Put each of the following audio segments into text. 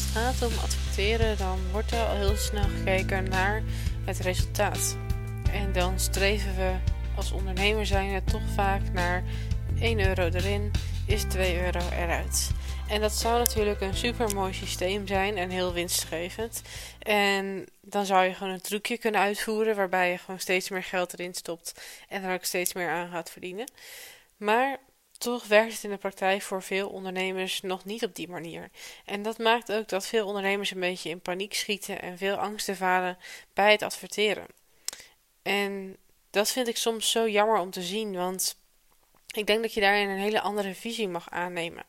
het gaat om adverteren, dan wordt er al heel snel gekeken naar het resultaat. En dan streven we als ondernemer zijn toch vaak naar 1 euro erin is 2 euro eruit. En dat zou natuurlijk een super mooi systeem zijn en heel winstgevend. En dan zou je gewoon een trucje kunnen uitvoeren waarbij je gewoon steeds meer geld erin stopt en er ook steeds meer aan gaat verdienen. Maar toch werkt het in de praktijk voor veel ondernemers nog niet op die manier. En dat maakt ook dat veel ondernemers een beetje in paniek schieten en veel angst ervaren bij het adverteren. En dat vind ik soms zo jammer om te zien, want ik denk dat je daarin een hele andere visie mag aannemen.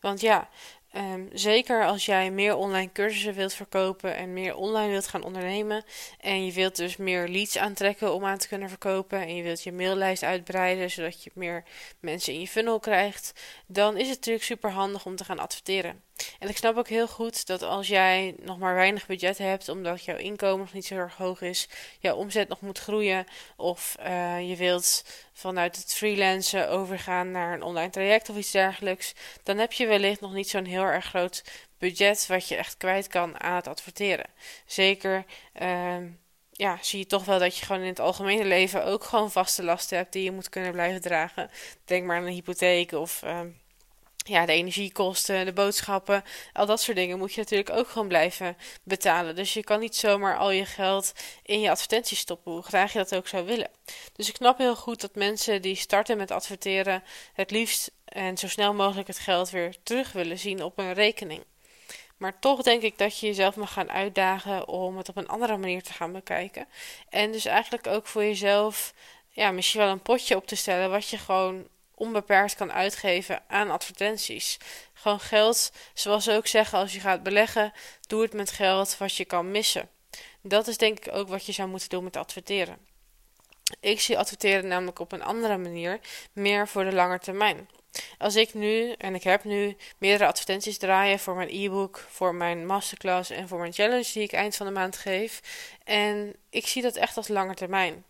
Want ja, Ehm, zeker als jij meer online cursussen wilt verkopen en meer online wilt gaan ondernemen. En je wilt dus meer leads aantrekken om aan te kunnen verkopen. En je wilt je maillijst uitbreiden zodat je meer mensen in je funnel krijgt. Dan is het natuurlijk super handig om te gaan adverteren. En ik snap ook heel goed dat als jij nog maar weinig budget hebt, omdat jouw inkomen nog niet zo erg hoog is, jouw omzet nog moet groeien, of uh, je wilt vanuit het freelancen overgaan naar een online traject of iets dergelijks, dan heb je wellicht nog niet zo'n heel erg groot budget wat je echt kwijt kan aan het adverteren. Zeker. Uh, ja, zie je toch wel dat je gewoon in het algemene leven ook gewoon vaste lasten hebt die je moet kunnen blijven dragen. Denk maar aan een hypotheek of uh, ja, de energiekosten, de boodschappen, al dat soort dingen moet je natuurlijk ook gewoon blijven betalen. Dus je kan niet zomaar al je geld in je advertenties stoppen, hoe graag je dat ook zou willen. Dus ik snap heel goed dat mensen die starten met adverteren het liefst en zo snel mogelijk het geld weer terug willen zien op een rekening. Maar toch denk ik dat je jezelf mag gaan uitdagen om het op een andere manier te gaan bekijken. En dus eigenlijk ook voor jezelf ja, misschien wel een potje op te stellen wat je gewoon onbeperkt kan uitgeven aan advertenties. Gewoon geld, zoals ze ook zeggen, als je gaat beleggen, doe het met geld wat je kan missen. Dat is denk ik ook wat je zou moeten doen met adverteren. Ik zie adverteren namelijk op een andere manier, meer voor de lange termijn. Als ik nu, en ik heb nu, meerdere advertenties draaien voor mijn e-book, voor mijn masterclass en voor mijn challenge die ik eind van de maand geef. En ik zie dat echt als lange termijn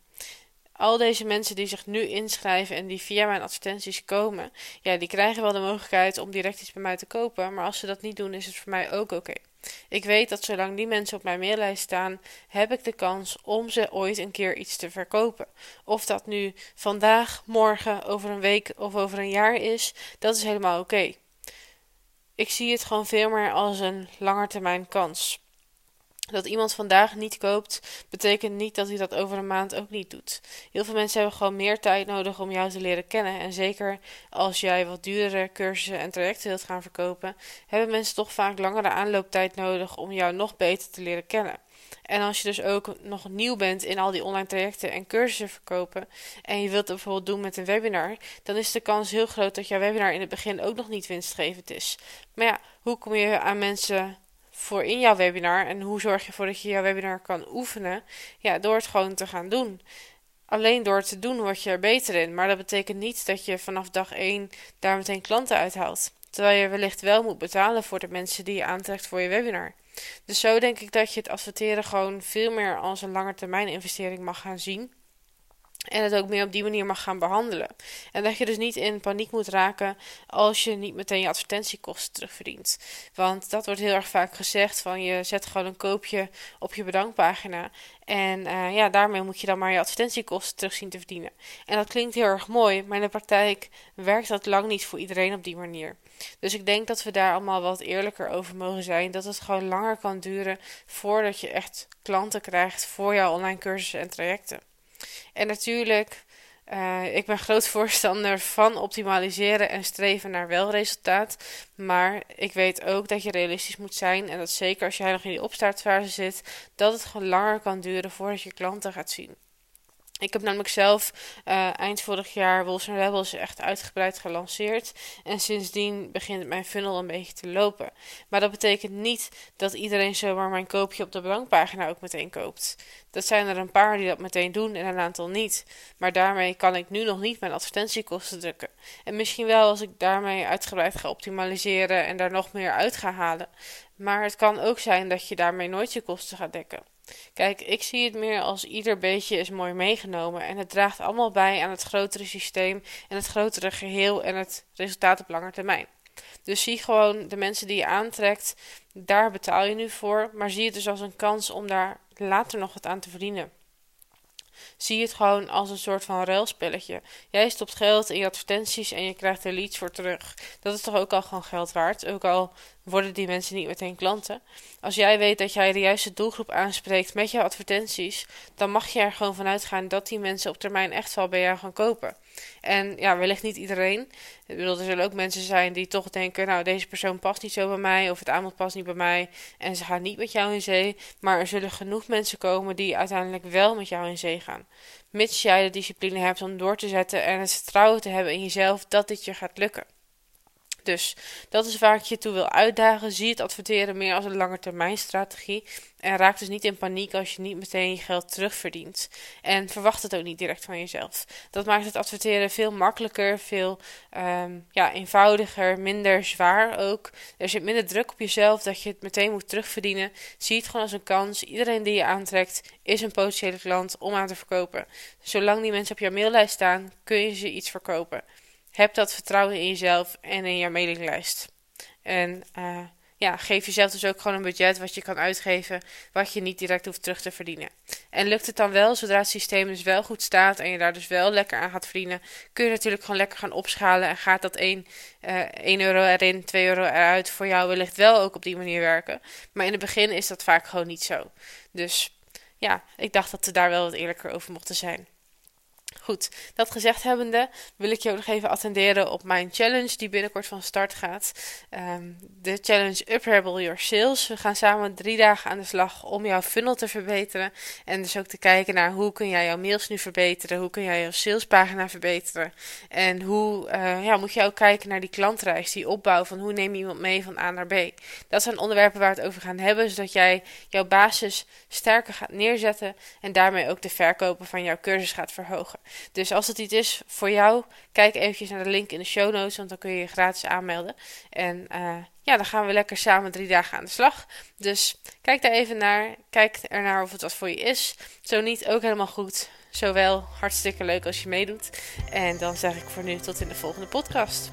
al deze mensen die zich nu inschrijven en die via mijn advertenties komen, ja, die krijgen wel de mogelijkheid om direct iets bij mij te kopen. Maar als ze dat niet doen, is het voor mij ook oké. Ik weet dat zolang die mensen op mijn maillijst staan, heb ik de kans om ze ooit een keer iets te verkopen. Of dat nu vandaag, morgen, over een week of over een jaar is, dat is helemaal oké. Ik zie het gewoon veel meer als een langetermijn kans. Dat iemand vandaag niet koopt, betekent niet dat hij dat over een maand ook niet doet. Heel veel mensen hebben gewoon meer tijd nodig om jou te leren kennen. En zeker als jij wat duurdere cursussen en trajecten wilt gaan verkopen, hebben mensen toch vaak langere aanlooptijd nodig om jou nog beter te leren kennen. En als je dus ook nog nieuw bent in al die online trajecten en cursussen verkopen en je wilt het bijvoorbeeld doen met een webinar, dan is de kans heel groot dat jouw webinar in het begin ook nog niet winstgevend is. Maar ja, hoe kom je aan mensen voor in jouw webinar. En hoe zorg je ervoor dat je jouw webinar kan oefenen? Ja, door het gewoon te gaan doen. Alleen door het te doen word je er beter in. Maar dat betekent niet dat je vanaf dag 1 daar meteen klanten uithaalt. Terwijl je wellicht wel moet betalen voor de mensen die je aantrekt voor je webinar. Dus zo denk ik dat je het adverteren gewoon veel meer als een langetermijn investering mag gaan zien. En het ook meer op die manier mag gaan behandelen. En dat je dus niet in paniek moet raken als je niet meteen je advertentiekosten terugverdient. Want dat wordt heel erg vaak gezegd: van je zet gewoon een koopje op je bedankpagina. En uh, ja, daarmee moet je dan maar je advertentiekosten terug zien te verdienen. En dat klinkt heel erg mooi, maar in de praktijk werkt dat lang niet voor iedereen op die manier. Dus ik denk dat we daar allemaal wat eerlijker over mogen zijn. Dat het gewoon langer kan duren voordat je echt klanten krijgt voor jouw online cursussen en trajecten. En natuurlijk, uh, ik ben groot voorstander van optimaliseren en streven naar wel resultaat. Maar ik weet ook dat je realistisch moet zijn. En dat zeker als jij nog in die opstartfase zit, dat het gewoon langer kan duren voordat je klanten gaat zien. Ik heb namelijk zelf uh, eind vorig jaar Wolves Rebels echt uitgebreid gelanceerd. En sindsdien begint mijn funnel een beetje te lopen. Maar dat betekent niet dat iedereen zomaar mijn koopje op de bedankpagina ook meteen koopt. Dat zijn er een paar die dat meteen doen en een aantal niet. Maar daarmee kan ik nu nog niet mijn advertentiekosten drukken. En misschien wel als ik daarmee uitgebreid ga optimaliseren en daar nog meer uit ga halen. Maar het kan ook zijn dat je daarmee nooit je kosten gaat dekken. Kijk, ik zie het meer als ieder beetje is mooi meegenomen en het draagt allemaal bij aan het grotere systeem en het grotere geheel en het resultaat op lange termijn. Dus zie gewoon de mensen die je aantrekt, daar betaal je nu voor. Maar zie het dus als een kans om daar later nog wat aan te verdienen zie het gewoon als een soort van ruilspelletje. Jij stopt geld in je advertenties en je krijgt er leads voor terug. Dat is toch ook al gewoon geld waard, ook al worden die mensen niet meteen klanten. Als jij weet dat jij de juiste doelgroep aanspreekt met je advertenties, dan mag je er gewoon vanuit gaan dat die mensen op termijn echt wel bij jou gaan kopen. En ja, wellicht niet iedereen. Ik bedoel, er zullen ook mensen zijn die toch denken: Nou, deze persoon past niet zo bij mij, of het aanbod past niet bij mij, en ze gaan niet met jou in zee. Maar er zullen genoeg mensen komen die uiteindelijk wel met jou in zee gaan. Mits jij de discipline hebt om door te zetten en het vertrouwen te hebben in jezelf dat dit je gaat lukken. Dus dat is waar ik je toe wil uitdagen. Zie het adverteren meer als een langetermijnstrategie. En raak dus niet in paniek als je niet meteen je geld terugverdient. En verwacht het ook niet direct van jezelf. Dat maakt het adverteren veel makkelijker, veel um, ja, eenvoudiger, minder zwaar ook. Er zit minder druk op jezelf dat je het meteen moet terugverdienen. Zie het gewoon als een kans. Iedereen die je aantrekt is een potentiële klant om aan te verkopen. Zolang die mensen op jouw maillijst staan, kun je ze iets verkopen. Heb dat vertrouwen in jezelf en in je mailinglijst. En uh, ja, geef jezelf dus ook gewoon een budget wat je kan uitgeven, wat je niet direct hoeft terug te verdienen. En lukt het dan wel, zodra het systeem dus wel goed staat en je daar dus wel lekker aan gaat verdienen, kun je natuurlijk gewoon lekker gaan opschalen en gaat dat 1, uh, 1 euro erin, 2 euro eruit voor jou wellicht wel ook op die manier werken. Maar in het begin is dat vaak gewoon niet zo. Dus ja, ik dacht dat we daar wel wat eerlijker over mochten zijn. Goed, dat gezegd hebbende wil ik je ook nog even attenderen op mijn challenge die binnenkort van start gaat. Um, de challenge Uprebel Your Sales. We gaan samen drie dagen aan de slag om jouw funnel te verbeteren. En dus ook te kijken naar hoe kun jij jouw mails nu verbeteren. Hoe kun jij jouw salespagina verbeteren. En hoe uh, ja, moet je ook kijken naar die klantreis, die opbouw van hoe neem je iemand mee van A naar B. Dat zijn onderwerpen waar we het over gaan hebben, zodat jij jouw basis sterker gaat neerzetten. En daarmee ook de verkopen van jouw cursus gaat verhogen. Dus als het iets is voor jou, kijk eventjes naar de link in de show notes, want dan kun je je gratis aanmelden. En uh, ja, dan gaan we lekker samen drie dagen aan de slag. Dus kijk daar even naar. Kijk ernaar of het wat voor je is. Zo niet, ook helemaal goed. Zowel hartstikke leuk als je meedoet. En dan zeg ik voor nu tot in de volgende podcast.